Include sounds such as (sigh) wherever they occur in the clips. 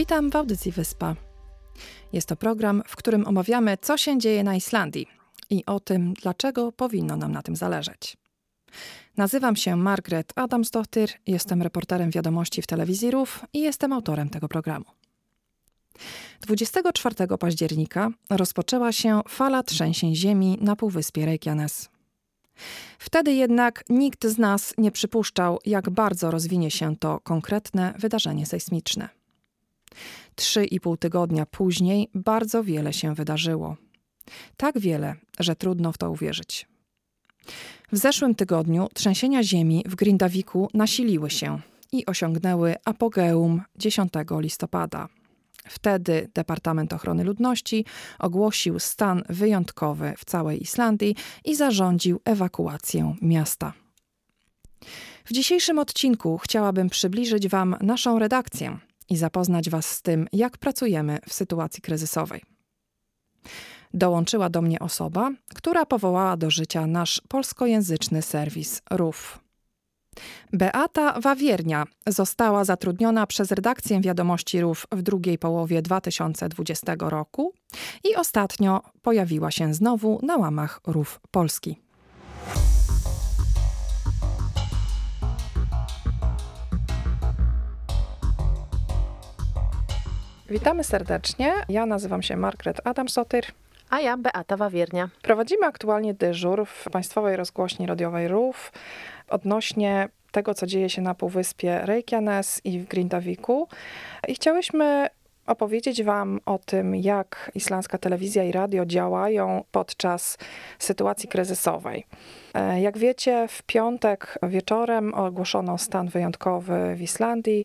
Witam w audycji Wyspa. Jest to program, w którym omawiamy, co się dzieje na Islandii i o tym, dlaczego powinno nam na tym zależeć. Nazywam się Margaret Adamsdottir, jestem reporterem wiadomości w telewizji RUF i jestem autorem tego programu. 24 października rozpoczęła się fala trzęsień ziemi na półwyspie Reykjanes. Wtedy jednak nikt z nas nie przypuszczał, jak bardzo rozwinie się to konkretne wydarzenie sejsmiczne. Trzy i pół tygodnia później bardzo wiele się wydarzyło. Tak wiele, że trudno w to uwierzyć. W zeszłym tygodniu trzęsienia ziemi w Grindawiku nasiliły się i osiągnęły apogeum 10 listopada. Wtedy Departament Ochrony Ludności ogłosił stan wyjątkowy w całej Islandii i zarządził ewakuację miasta. W dzisiejszym odcinku chciałabym przybliżyć Wam naszą redakcję i zapoznać Was z tym, jak pracujemy w sytuacji kryzysowej. Dołączyła do mnie osoba, która powołała do życia nasz polskojęzyczny serwis RUF. Beata Wawiernia została zatrudniona przez redakcję Wiadomości RUF w drugiej połowie 2020 roku i ostatnio pojawiła się znowu na łamach RUF Polski. Witamy serdecznie. Ja nazywam się Margaret Adamsotyr. A ja Beata Wawiernia. Prowadzimy aktualnie dyżur w Państwowej Rozgłośni Radiowej RUF odnośnie tego, co dzieje się na Półwyspie Reykjanes i w Grindawiku. I chciałyśmy opowiedzieć Wam o tym, jak islandzka telewizja i radio działają podczas sytuacji kryzysowej. E, jak wiecie, w piątek wieczorem ogłoszono stan wyjątkowy w Islandii.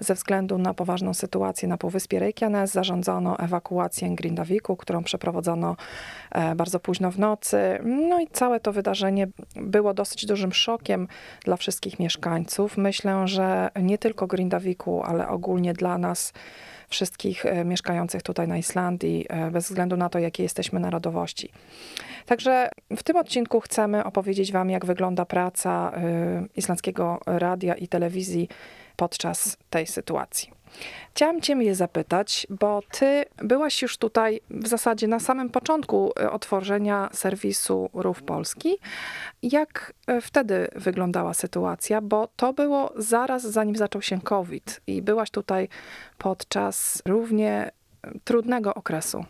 Ze względu na poważną sytuację na Półwyspie Reykjanes zarządzono ewakuację Grindawiku, którą przeprowadzono e, bardzo późno w nocy. No i całe to wydarzenie było dosyć dużym szokiem dla wszystkich mieszkańców. Myślę, że nie tylko Grindawiku, ale ogólnie dla nas wszystkich e, mieszkających tutaj na Islandii, e, bez względu na to, jakie jesteśmy narodowości. Także w tym odcinku chcemy opowiedzieć Wam, jak wygląda praca islandzkiego radia i telewizji podczas tej sytuacji. Chciałam Cię je zapytać, bo Ty byłaś już tutaj w zasadzie na samym początku e, otworzenia serwisu RUF Polski. Jak e, wtedy wyglądała sytuacja? Bo to było zaraz zanim zaczął się COVID i byłaś tutaj podczas równie trudnego okresu.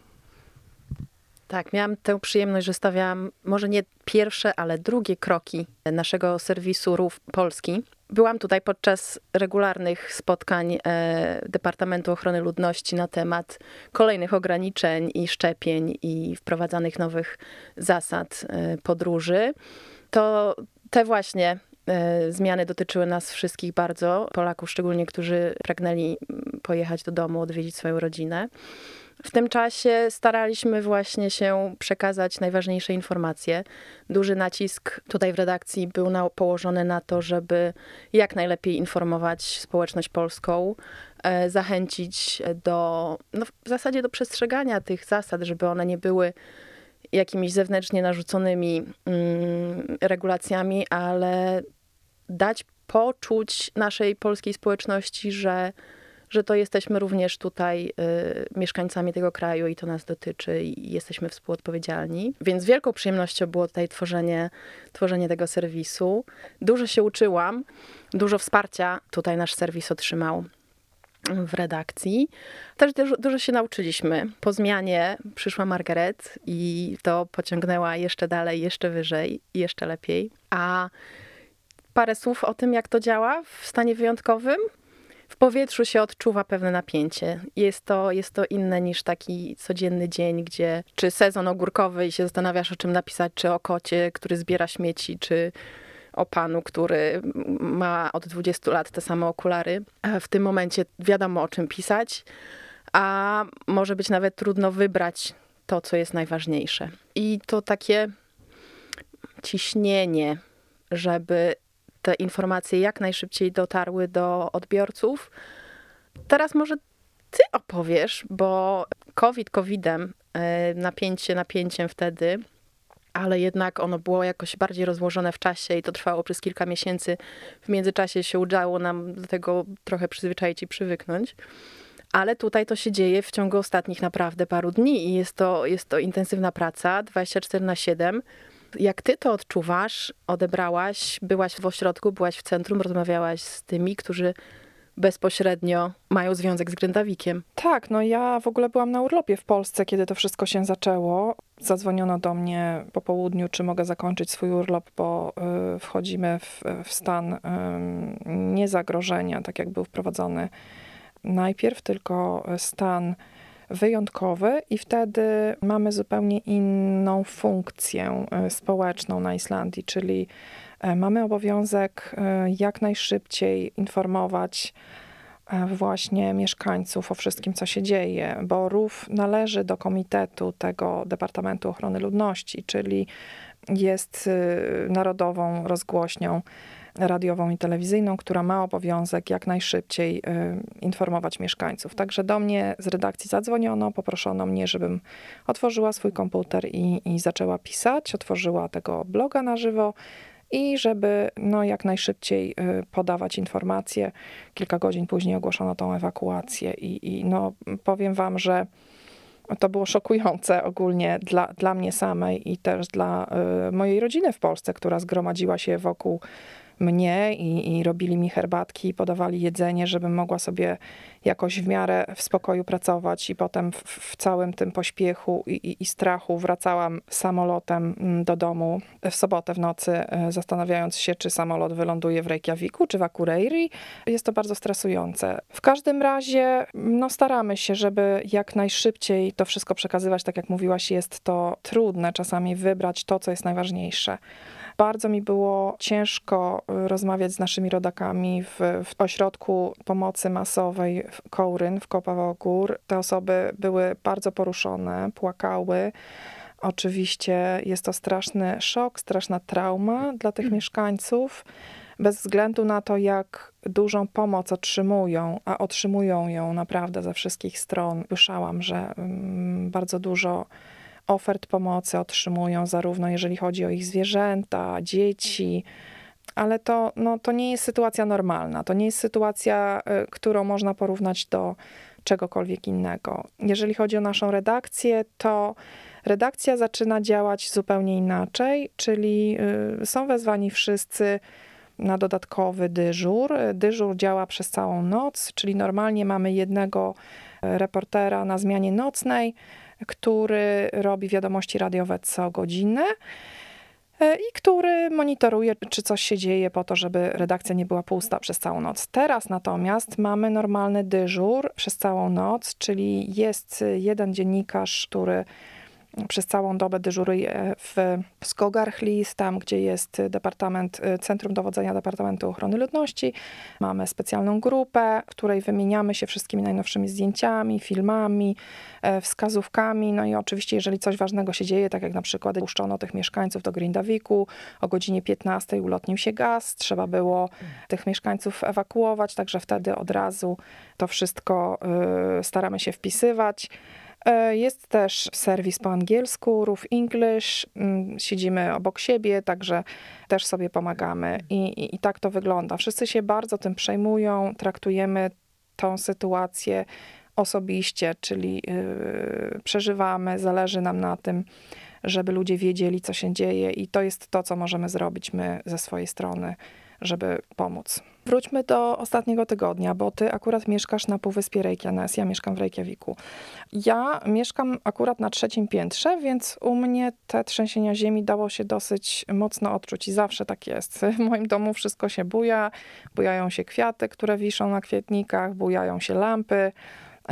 Tak, miałam tę przyjemność, że stawiałam może nie pierwsze, ale drugie kroki naszego serwisu RUF Polski. Byłam tutaj podczas regularnych spotkań e, Departamentu Ochrony Ludności na temat kolejnych ograniczeń i szczepień i wprowadzanych nowych zasad e, podróży. To te właśnie e, zmiany dotyczyły nas wszystkich bardzo, Polaków szczególnie, którzy pragnęli pojechać do domu, odwiedzić swoją rodzinę. W tym czasie staraliśmy właśnie się przekazać najważniejsze informacje. Duży nacisk tutaj w redakcji był na, położony na to, żeby jak najlepiej informować społeczność polską, e, zachęcić do, no w zasadzie do przestrzegania tych zasad, żeby one nie były jakimiś zewnętrznie narzuconymi mm, regulacjami, ale dać poczuć naszej polskiej społeczności, że że to jesteśmy również tutaj y, mieszkańcami tego kraju i to nas dotyczy i jesteśmy współodpowiedzialni. Więc wielką przyjemnością było tutaj tworzenie, tworzenie tego serwisu. Dużo się uczyłam, dużo wsparcia tutaj nasz serwis otrzymał w redakcji. Też dużo, dużo, się nauczyliśmy. Po zmianie przyszła Margaret i to pociągnęła jeszcze dalej, jeszcze wyżej, jeszcze lepiej. A parę słów o tym, jak to działa w stanie wyjątkowym w powietrzu się odczuwa pewne napięcie. Jest to, jest to inne niż taki codzienny dzień, gdzie czy sezon ogórkowy i się zastanawiasz o czym napisać, czy o kocie, który zbiera śmieci, czy o panu, który ma od 20 lat te same okulary. W tym momencie wiadomo o czym pisać, a może być nawet trudno wybrać to, co jest najważniejsze. I to takie ciśnienie, żeby te informacje jak najszybciej dotarły do odbiorców. Teraz może ty opowiesz, bo COVID COVIDem, e, napięcie napięciem wtedy, ale jednak ono było jakoś bardziej rozłożone w czasie i to trwało przez kilka miesięcy. W międzyczasie się udało nam do tego trochę przyzwyczaić i przywyknąć. ale tutaj to się dzieje w ciągu ostatnich naprawdę paru dni i jest to, jest to intensywna praca 24 na 7. Jak ty to odczuwasz, odebrałaś, byłaś w ośrodku, byłaś w centrum, rozmawiałaś z tymi, którzy bezpośrednio mają związek z Grędawikiem. Tak, no ja w ogóle byłam na urlopie w Polsce, kiedy to wszystko się zaczęło. Zadzwoniono do mnie po południu, czy mogę zakończyć swój urlop, bo y, wchodzimy w, w stan y, niezagrożenia, tak jak był wprowadzony najpierw, tylko stan wyjątkowy i wtedy mamy zupełnie inną funkcję y, społeczną na Islandii, czyli y, mamy obowiązek y, jak najszybciej informować właśnie mieszkańców o wszystkim, co się dzieje, bo RUF należy do komitetu tego Departamentu Ochrony Ludności, czyli jest narodową rozgłośnią radiową i telewizyjną, która ma obowiązek jak najszybciej y, informować mieszkańców. Także do mnie z redakcji zadzwoniono, poproszono mnie, żebym otworzyła swój komputer i, i zaczęła pisać, otworzyła tego bloga na żywo i żeby no, jak najszybciej y, podawać informacje. Kilka godzin później ogłoszono tą ewakuację i, i no, powiem wam, że to było szokujące ogólnie dla, dla mnie samej i też dla y, mojej rodziny w Polsce, która zgromadziła się wokół mnie i, i robili mi herbatki, podawali jedzenie, żebym mogła sobie jakoś w miarę w spokoju pracować i potem w, w całym tym pośpiechu i, i, i, strachu wracałam samolotem mm, do domu w sobotę w nocy, e, zastanawiając się, czy samolot wyląduje w Reykjaviku, czy w Akureyri. Jest to bardzo stresujące. W każdym razie no, staramy się, żeby jak najszybciej to wszystko przekazywać. Tak jak mówiłaś, jest to trudne czasami wybrać to, co jest najważniejsze. Bardzo mi było ciężko y, rozmawiać z naszymi rodakami w, w ośrodku pomocy masowej w Kołryn, w Kopawogór. Te osoby były bardzo poruszone, płakały. Oczywiście jest to straszny szok, straszna trauma dla tych mieszkańców, bez względu na to, jak dużą pomoc otrzymują, a otrzymują ją naprawdę ze wszystkich stron. Słyszałam, że mm, bardzo dużo ofert pomocy otrzymują, zarówno jeżeli chodzi o ich zwierzęta, dzieci, ale to, no, to nie jest sytuacja normalna. To nie jest sytuacja, y, którą można porównać do czegokolwiek innego. Jeżeli chodzi o naszą redakcję, to redakcja zaczyna działać zupełnie inaczej, czyli y, są wezwani wszyscy na dodatkowy dyżur. Dyżur działa przez całą noc, czyli normalnie mamy jednego y, reportera na zmianie nocnej, który robi wiadomości radiowe co godzinę e, i który monitoruje, czy coś się dzieje po to, żeby redakcja nie była pusta przez całą noc. Teraz natomiast mamy normalny dyżur przez całą noc, czyli jest jeden dziennikarz, który przez całą dobę dyżuruje w Skogarchlis, tam gdzie jest Departament, Centrum Dowodzenia Departamentu Ochrony Ludności. Mamy specjalną grupę, w której wymieniamy się wszystkimi najnowszymi zdjęciami, filmami, e, wskazówkami. No i oczywiście, jeżeli coś ważnego się dzieje, tak jak na przykład puszczono tych mieszkańców do Grindawiku, o godzinie 15 ulotnił się gaz, trzeba było tych mieszkańców ewakuować, także wtedy od razu to wszystko staramy się wpisywać. E, jest też serwis po angielsku, Roof English. Mm, siedzimy obok siebie, także też sobie pomagamy. I, i, I tak to wygląda. Wszyscy się bardzo tym przejmują, traktujemy tą sytuację osobiście, czyli yy, przeżywamy, zależy nam na tym, żeby ludzie wiedzieli, co się dzieje, i to jest to, co możemy zrobić my ze swojej strony żeby pomóc. Wróćmy do ostatniego tygodnia, bo ty akurat mieszkasz na Półwyspie Reykjanes, ja mieszkam w Reykjaviku. Ja mieszkam akurat na trzecim piętrze, więc u mnie te trzęsienia ziemi dało się dosyć mocno odczuć i zawsze tak jest. (laughs) W moim domu wszystko się buja, bujają się kwiaty, które wiszą na kwietnikach, bujają się lampy,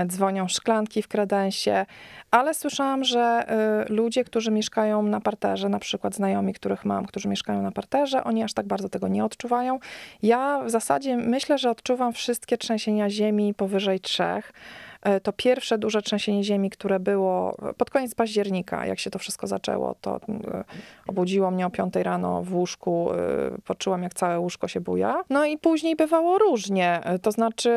dzwonią szklanki w kredensie, ale słyszałam, że y, ludzie, którzy mieszkają na parterze, na przykład znajomi, których mam, którzy mieszkają na parterze, oni aż tak bardzo tego nie odczuwają. Ja w zasadzie myślę, że odczuwam wszystkie trzęsienia ziemi powyżej trzech. Y, to pierwsze duże trzęsienie ziemi, które było pod koniec października, jak się to wszystko zaczęło, to y, obudziło mnie o 5 rano w łóżku, poczułam jak całe łóżko się buja. No i później bywało różnie, to znaczy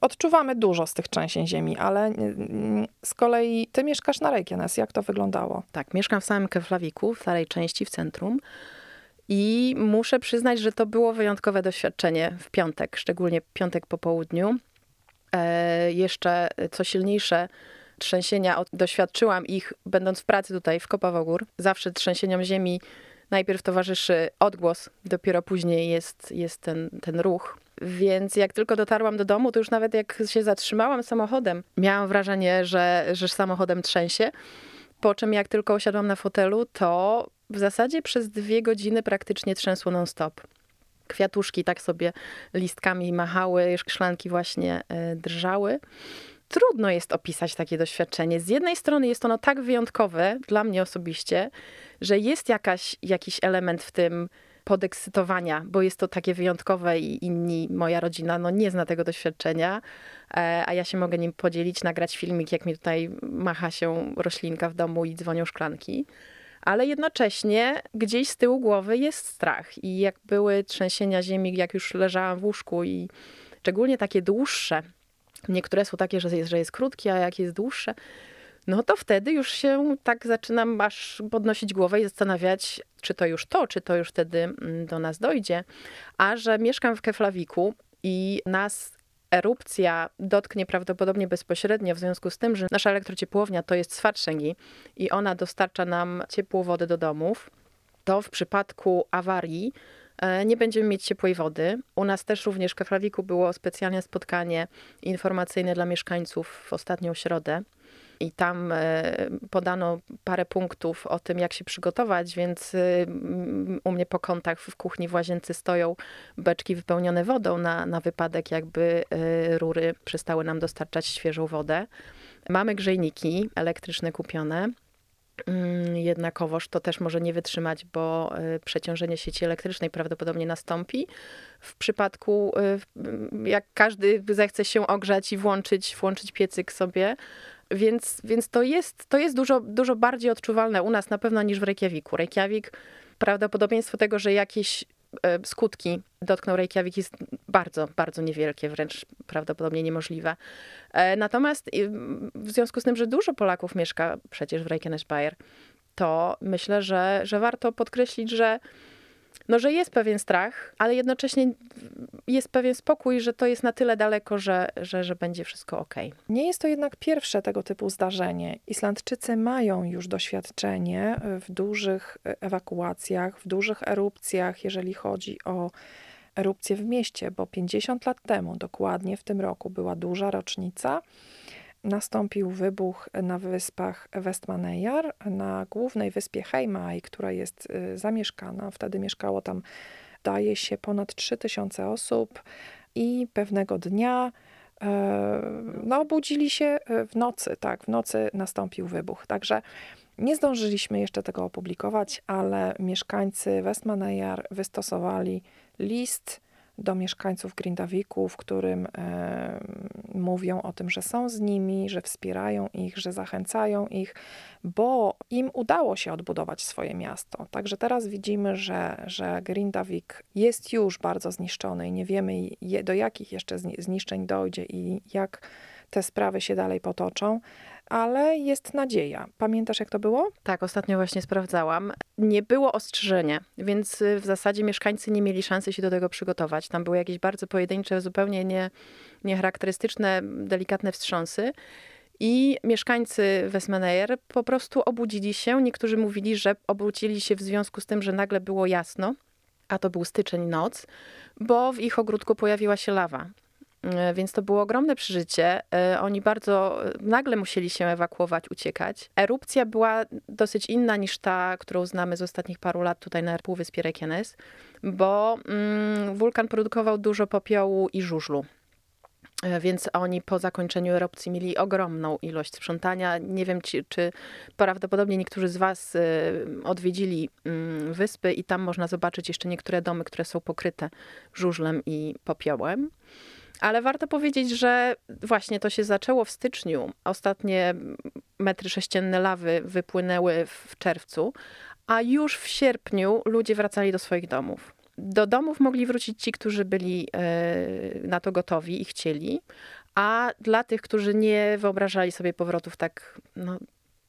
odczuwamy dużo z tych trzęsień ziemi, ale z kolei ty mieszkasz na Reykjanes. Jak to wyglądało? Tak, mieszkam w samym Keflawiku, w starej części, w centrum. I muszę przyznać, że to było wyjątkowe doświadczenie w piątek, szczególnie piątek po południu. e, jeszcze co silniejsze trzęsienia, doświadczyłam ich będąc w pracy tutaj w Kopawogór. Zawsze trzęsieniom ziemi najpierw towarzyszy odgłos, dopiero później jest, jest ten, ten ruch. Więc jak tylko dotarłam do domu, to już nawet jak się zatrzymałam samochodem, miałam wrażenie, że, że samochodem trzęsie. Po czym jak tylko usiadłam na fotelu, to w zasadzie przez dwie godziny praktycznie trzęsło non-stop. Kwiatuszki tak sobie listkami machały, szklanki właśnie e, drżały. Trudno jest opisać takie doświadczenie. Z jednej strony jest ono tak wyjątkowe dla mnie osobiście, że jest jakaś, jakiś element w tym podekscytowania, bo jest to takie wyjątkowe i inni, moja rodzina, no nie zna tego doświadczenia, e, a ja się mogę nim podzielić, nagrać filmik, jak mi tutaj macha się roślinka w domu i dzwonią szklanki. Ale jednocześnie gdzieś z tyłu głowy jest strach. I jak były trzęsienia ziemi, jak już leżałam w łóżku i szczególnie takie dłuższe, niektóre są takie, że jest, że jest krótkie, a jak jest dłuższe, no to wtedy już się tak zaczynam aż podnosić głowę i zastanawiać, czy to już to, czy to już wtedy mm, do nas dojdzie. A że mieszkam w Keflawiku i nas erupcja dotknie prawdopodobnie bezpośrednio, w związku z tym, że nasza elektrociepłownia to jest Swatrzengi i ona dostarcza nam ciepłą wodę do domów, to w przypadku awarii nie będziemy mieć ciepłej wody. U nas też również w Keflawiku było specjalne spotkanie informacyjne dla mieszkańców w ostatnią środę i tam e, podano parę punktów o tym, jak się przygotować, więc e, u mnie po kątach w kuchni w łazience stoją beczki wypełnione wodą na, na wypadek, jakby e, rury przestały nam dostarczać świeżą wodę. Mamy grzejniki elektryczne kupione. Mm, jednakowoż to też może nie wytrzymać, bo przeciążenie sieci elektrycznej prawdopodobnie nastąpi. W przypadku, jak każdy zechce się ogrzać i włączyć, włączyć piecyk sobie, więc, więc to jest, to jest dużo, dużo bardziej odczuwalne u nas na pewno niż w Reykjaviku. Reykjavik, prawdopodobieństwo tego, że jakieś skutki dotkną Reykjavik jest bardzo, bardzo niewielkie, wręcz prawdopodobnie niemożliwe. E, natomiast w związku z tym, że dużo Polaków mieszka przecież w Reykjanesbayer, to myślę, że, że warto podkreślić, że no, że jest pewien strach, ale jednocześnie jest pewien spokój, że to jest na tyle daleko, że, że, że będzie wszystko ok. Nie jest to jednak pierwsze tego typu zdarzenie. Islandczycy mają już doświadczenie w dużych ewakuacjach, w dużych erupcjach, jeżeli chodzi o erupcję w mieście, bo 50 lat temu, dokładnie w tym roku, była duża rocznica nastąpił wybuch na wyspach Westmanejar, na głównej wyspie Heimaey, która jest y, zamieszkana. Wtedy mieszkało tam, daje się, ponad 3000 osób i pewnego dnia e, no, obudzili się e, w nocy, tak, w nocy nastąpił wybuch. Także nie zdążyliśmy jeszcze tego opublikować, ale mieszkańcy Westmanejar wystosowali list do mieszkańców Grindawiku, w którym e, mówią o tym, że są z nimi, że wspierają ich, że zachęcają ich, bo im udało się odbudować swoje miasto. Także teraz widzimy, że, że Grindavik jest już bardzo zniszczony i nie wiemy do jakich jeszcze zniszczeń dojdzie i jak te sprawy się dalej potoczą ale jest nadzieja. Pamiętasz, jak to było? Tak, ostatnio właśnie sprawdzałam. Nie było ostrzeżenia, więc y, w zasadzie mieszkańcy nie mieli szansy się do tego przygotować. Tam były jakieś bardzo pojedyncze, zupełnie nie, niecharakterystyczne, delikatne wstrząsy. I mieszkańcy Westmaneyer po prostu obudzili się. Niektórzy mówili, że obudzili się w związku z tym, że nagle było jasno, a to był styczeń, noc, bo w ich ogródku pojawiła się lawa. E, więc to było ogromne przeżycie. E, oni bardzo e, nagle musieli się ewakuować, uciekać. Erupcja była dosyć inna niż ta, którą znamy z ostatnich paru lat tutaj na Półwyspie Reykjanes, bo mm, wulkan produkował dużo popiołu i żużlu. Więc oni po zakończeniu erupcji mieli ogromną ilość sprzątania. Nie wiem, czy, czy prawdopodobnie niektórzy z Was odwiedzili mm, wyspy i tam można zobaczyć jeszcze niektóre domy, które są pokryte żużlem i popiołem. Ale warto powiedzieć, że właśnie to się zaczęło w styczniu. Ostatnie metry sześcienne lawy wypłynęły w czerwcu, a już w sierpniu ludzie wracali do swoich domów. Do domów mogli wrócić ci, którzy byli e, na to gotowi i chcieli, a dla tych, którzy nie wyobrażali sobie powrotów tak no,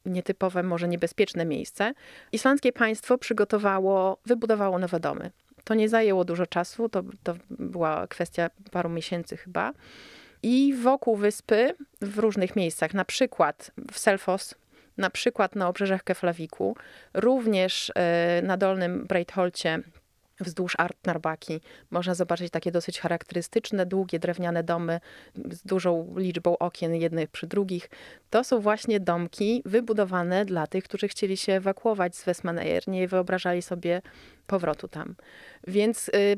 nietypowe, może niebezpieczne miejsce, islandzkie państwo przygotowało, wybudowało nowe domy. To nie zajęło dużo czasu, to, to była kwestia paru miesięcy chyba. I wokół wyspy, w różnych miejscach, na przykład w Selfos, na przykład na obrzeżach Keflawiku, również e, na Dolnym Breitholcie wzdłuż Artnarbaki można zobaczyć takie dosyć charakterystyczne, długie drewniane domy z dużą liczbą okien jednych przy drugich. To są właśnie domki wybudowane dla tych, którzy chcieli się ewakuować z Westmanejer, nie wyobrażali sobie powrotu tam. Więc y,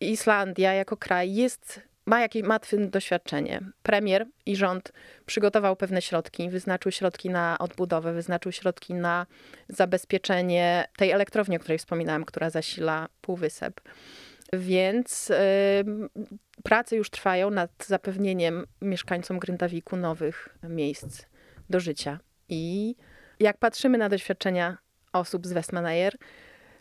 Islandia jako kraj jest ma, jakieś, ma doświadczenie. Premier i rząd przygotował pewne środki, wyznaczył środki na odbudowę, wyznaczył środki na zabezpieczenie tej elektrowni, o której wspominałam, która zasila Półwysep. Więc yy, prace już trwają nad zapewnieniem mieszkańcom Gryndawiku nowych miejsc do życia. I jak patrzymy na doświadczenia osób z Westmanayer,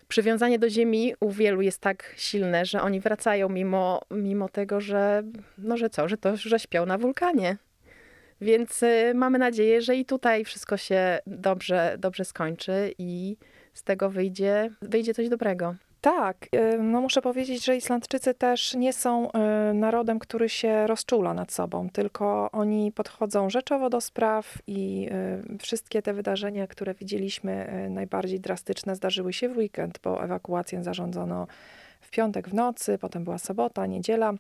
przywiązanie do ziemi u wielu jest tak silne, że oni wracają mimo, mimo tego, że no że co, że to, że śpią na wulkanie. Więc y, mamy nadzieję, że i tutaj wszystko się dobrze, dobrze skończy i z tego wyjdzie, wyjdzie coś dobrego. Tak, y, no muszę powiedzieć, że Islandczycy też nie są y, narodem, który się rozczula nad sobą, tylko oni podchodzą rzeczowo do spraw i y, wszystkie te wydarzenia, które widzieliśmy, najbardziej drastyczne, zdarzyły się w weekend, bo ewakuację zarządzono w piątek w nocy, potem była sobota, niedziela.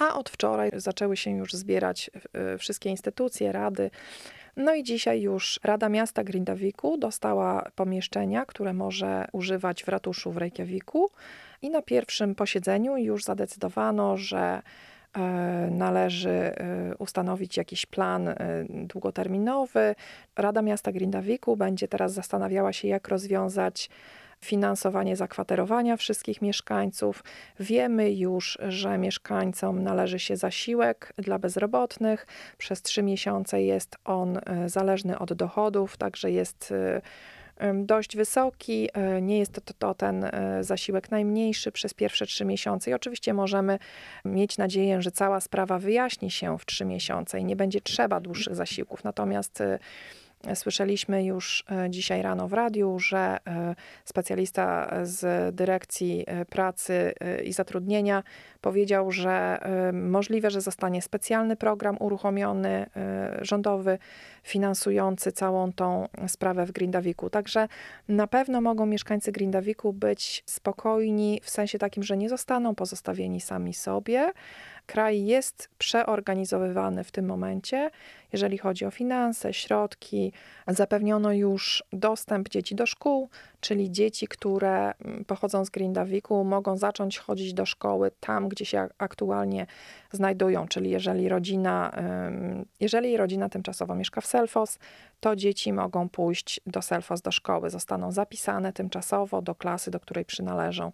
A od wczoraj zaczęły się już zbierać wszystkie instytucje, rady, no i dzisiaj już Rada Miasta Grindawiku dostała pomieszczenia, które może używać w ratuszu w Reykjaviku i na pierwszym posiedzeniu już zadecydowano, że e, należy e, ustanowić jakiś plan e, długoterminowy. Rada Miasta Grindawiku będzie teraz zastanawiała się, jak rozwiązać finansowanie zakwaterowania wszystkich mieszkańców. Wiemy już, że mieszkańcom należy się zasiłek dla bezrobotnych. Przez trzy miesiące jest on e, zależny od dochodów, także jest e, dość wysoki. E, nie jest to, to, ten zasiłek najmniejszy przez pierwsze trzy miesiące. I oczywiście możemy mieć nadzieję, że cała sprawa wyjaśni się w trzy miesiące i nie będzie trzeba dłuższych zasiłków. Natomiast Słyszeliśmy już e, dzisiaj rano w radiu, że e, specjalista z dyrekcji e, pracy i zatrudnienia powiedział, że możliwe, że zostanie specjalny program uruchomiony rządowy, finansujący całą tą sprawę w Grindawiku. Także na pewno mogą mieszkańcy Grindawiku być spokojni w sensie takim, że nie zostaną pozostawieni sami sobie. Kraj jest przeorganizowywany w tym momencie, jeżeli chodzi o finanse, środki. Zapewniono już dostęp dzieci do szkół, czyli dzieci, które mm, pochodzą z Grindawiku, mogą zacząć chodzić do szkoły tam, gdzie się aktualnie znajdują, czyli jeżeli rodzina, jeżeli rodzina tymczasowo mieszka w Selfos, to dzieci mogą pójść do Selfos do szkoły, zostaną zapisane tymczasowo do klasy, do której przynależą.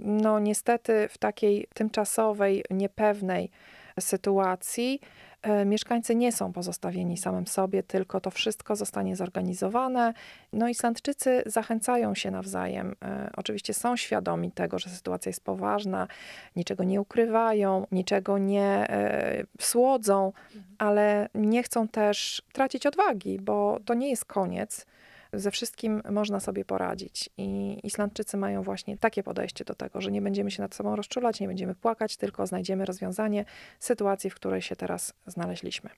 No niestety w takiej tymczasowej, niepewnej sytuacji mieszkańcy nie są pozostawieni samym sobie, tylko to wszystko zostanie zorganizowane. No Islandczycy zachęcają się nawzajem. E, oczywiście są świadomi tego, że sytuacja jest poważna, niczego nie ukrywają, niczego nie e, słodzą, mhm. ale nie chcą też tracić odwagi, bo to nie jest koniec ze wszystkim można sobie poradzić. I Islandczycy mają właśnie takie podejście do tego, że nie będziemy się nad sobą rozczulać, nie będziemy płakać, tylko znajdziemy rozwiązanie sytuacji, w której się teraz znaleźliśmy.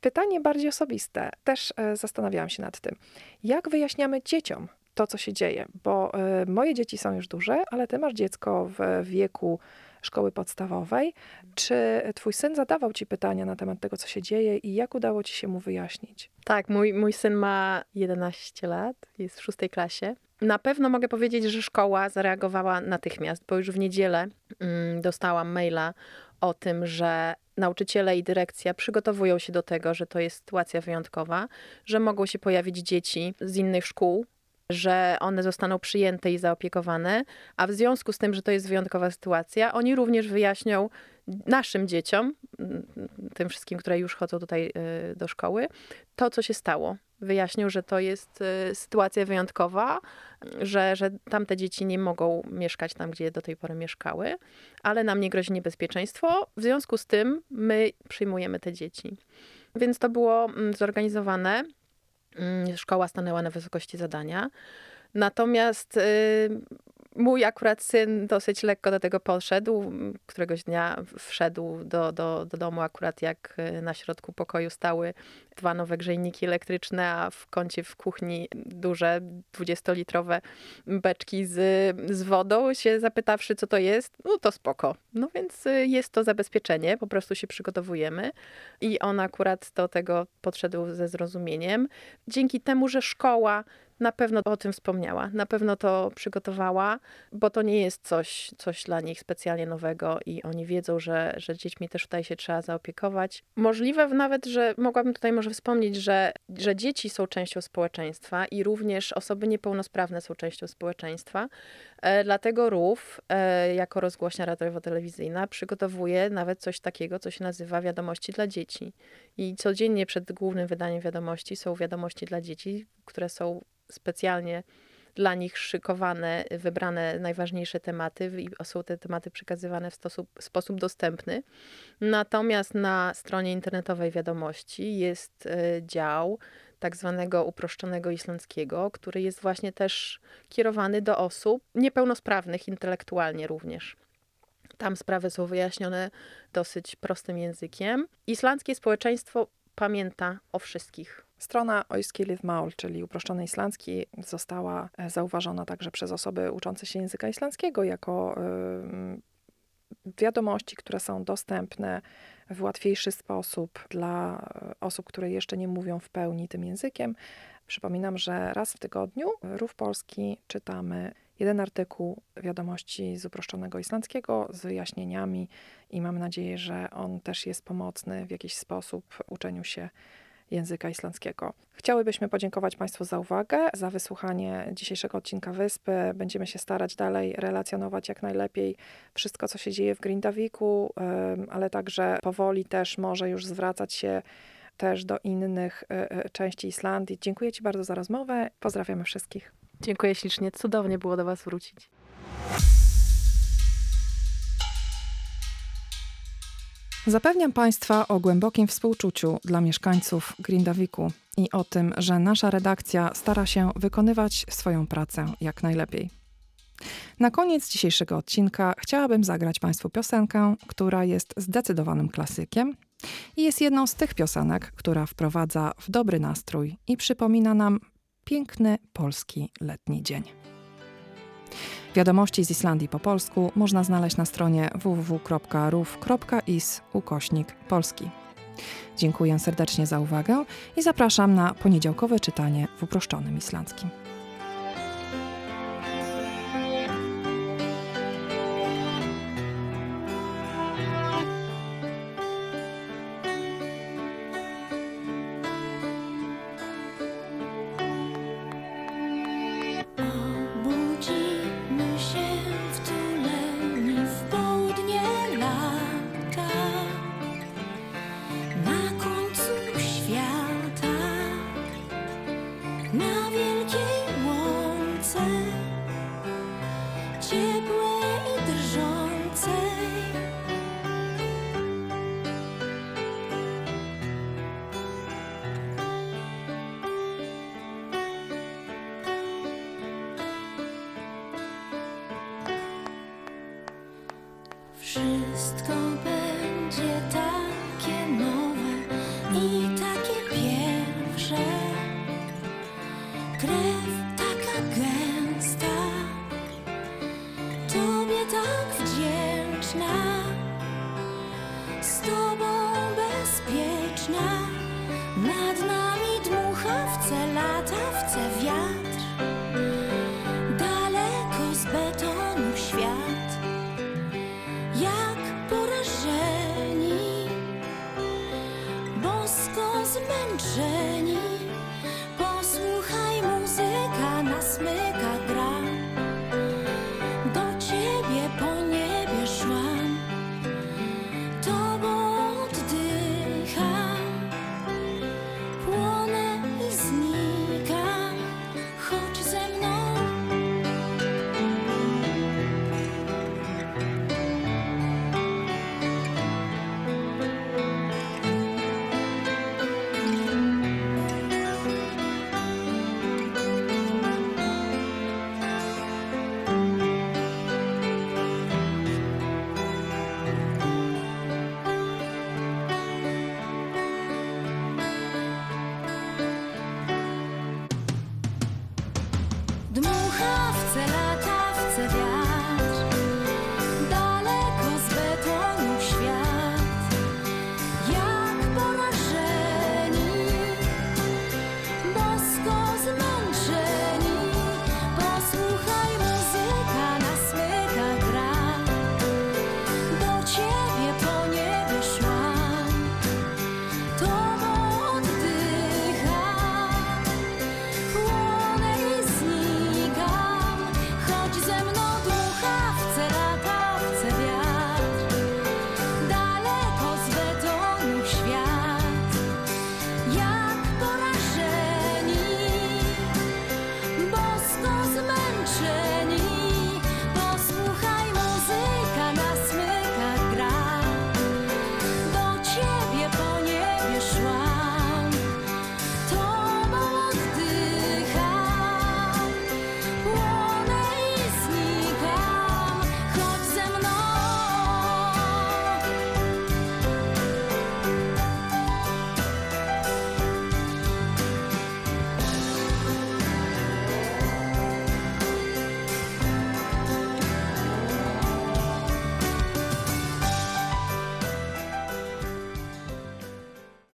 Pytanie bardziej osobiste. Też e, zastanawiałam się nad tym. Jak wyjaśniamy dzieciom to, co się dzieje? Bo e, moje dzieci są już duże, ale ty masz dziecko w wieku szkoły podstawowej. Czy twój syn zadawał ci pytania na temat tego, co się dzieje i jak udało ci się mu wyjaśnić? Tak, mój, mój syn ma 11 lat, jest w szóstej klasie. Na pewno mogę powiedzieć, że szkoła zareagowała natychmiast, bo już w niedzielę mm, dostałam maila o tym, że nauczyciele i dyrekcja przygotowują się do tego, że to jest sytuacja wyjątkowa, że mogą się pojawić dzieci z innych szkół, że one zostaną przyjęte i zaopiekowane, a w związku z tym, że to jest wyjątkowa sytuacja, oni również wyjaśnią naszym dzieciom, mm, tym wszystkim, które już chodzą tutaj y, do szkoły, to, co się stało. Wyjaśnił, że to jest y, sytuacja wyjątkowa, że, że tamte dzieci nie mogą mieszkać tam, gdzie do tej pory mieszkały, ale nam nie grozi niebezpieczeństwo. W związku z tym my przyjmujemy te dzieci. Więc to było mm, zorganizowane. Mm, szkoła stanęła na wysokości zadania. Natomiast Mój akurat syn dosyć lekko do tego podszedł. Któregoś dnia wszedł do, do, do domu akurat jak y, na środku pokoju stały dwa nowe grzejniki elektryczne, a w kącie w kuchni duże 20-litrowe beczki z, z wodą, się zapytawszy, co to jest, no to spoko. No więc y, jest to zabezpieczenie, po prostu się przygotowujemy i on akurat do tego podszedł ze zrozumieniem. Dzięki temu, że szkoła na pewno o tym wspomniała, na pewno to przygotowała, bo to nie jest coś, coś dla nich specjalnie nowego i oni wiedzą, że, że dziećmi też tutaj się trzeba zaopiekować. Możliwe nawet, że mogłabym tutaj może wspomnieć, że, że dzieci są częścią społeczeństwa i również osoby niepełnosprawne są częścią społeczeństwa. E, dlatego RUF, e, jako rozgłośnia radiowo-telewizyjna, przygotowuje nawet coś takiego, co się nazywa Wiadomości dla dzieci. I codziennie przed głównym wydaniem wiadomości są wiadomości dla dzieci, które są specjalnie dla nich szykowane, wybrane najważniejsze tematy i są te tematy przekazywane w sposób, sposób dostępny. Natomiast na stronie internetowej wiadomości jest e, dział tak zwanego uproszczonego islandzkiego, który jest właśnie też kierowany do osób niepełnosprawnych intelektualnie również. Tam sprawy są wyjaśnione dosyć prostym językiem. Islandzkie społeczeństwo pamięta o wszystkich. Strona Oiskiliv Maul, czyli uproszczony islandzki, została e, zauważona także przez osoby uczące się języka islandzkiego jako wiadomości, które są dostępne w łatwiejszy sposób dla e, osób, które jeszcze nie mówią w pełni tym językiem. Przypominam, że raz w tygodniu Rów Polski czytamy jeden artykuł wiadomości z uproszczonego islandzkiego z wyjaśnieniami i mam nadzieję, że on też jest pomocny w jakiś sposób uczeniu się języka islandzkiego. Chciałybyśmy podziękować Państwu za uwagę, za wysłuchanie dzisiejszego odcinka Wyspy. Będziemy się starać dalej relacjonować jak najlepiej wszystko, co się dzieje w Grindaviku, ale także powoli też może już zwracać się też do innych e, e, części Islandii. Dziękuję Ci bardzo za rozmowę. Pozdrawiamy wszystkich. Dziękuję ślicznie. Cudownie było do Was wrócić. Zapewniam Państwa o głębokim współczuciu dla mieszkańców Grindawiku i o tym, że nasza redakcja stara się wykonywać swoją pracę jak najlepiej. Na koniec dzisiejszego odcinka chciałabym zagrać Państwu piosenkę, która jest zdecydowanym klasykiem i jest jedną z tych piosenek, która wprowadza w dobry nastrój i przypomina nam piękny polski letni dzień. Wiadomości z Islandii po polsku można znaleźć na stronie www.ruf.is ukośnik polski. Dziękuję serdecznie za uwagę i zapraszam na poniedziałkowe czytanie w uproszczonym islandzkim. Zmęczeni. Posłuchaj muzyka.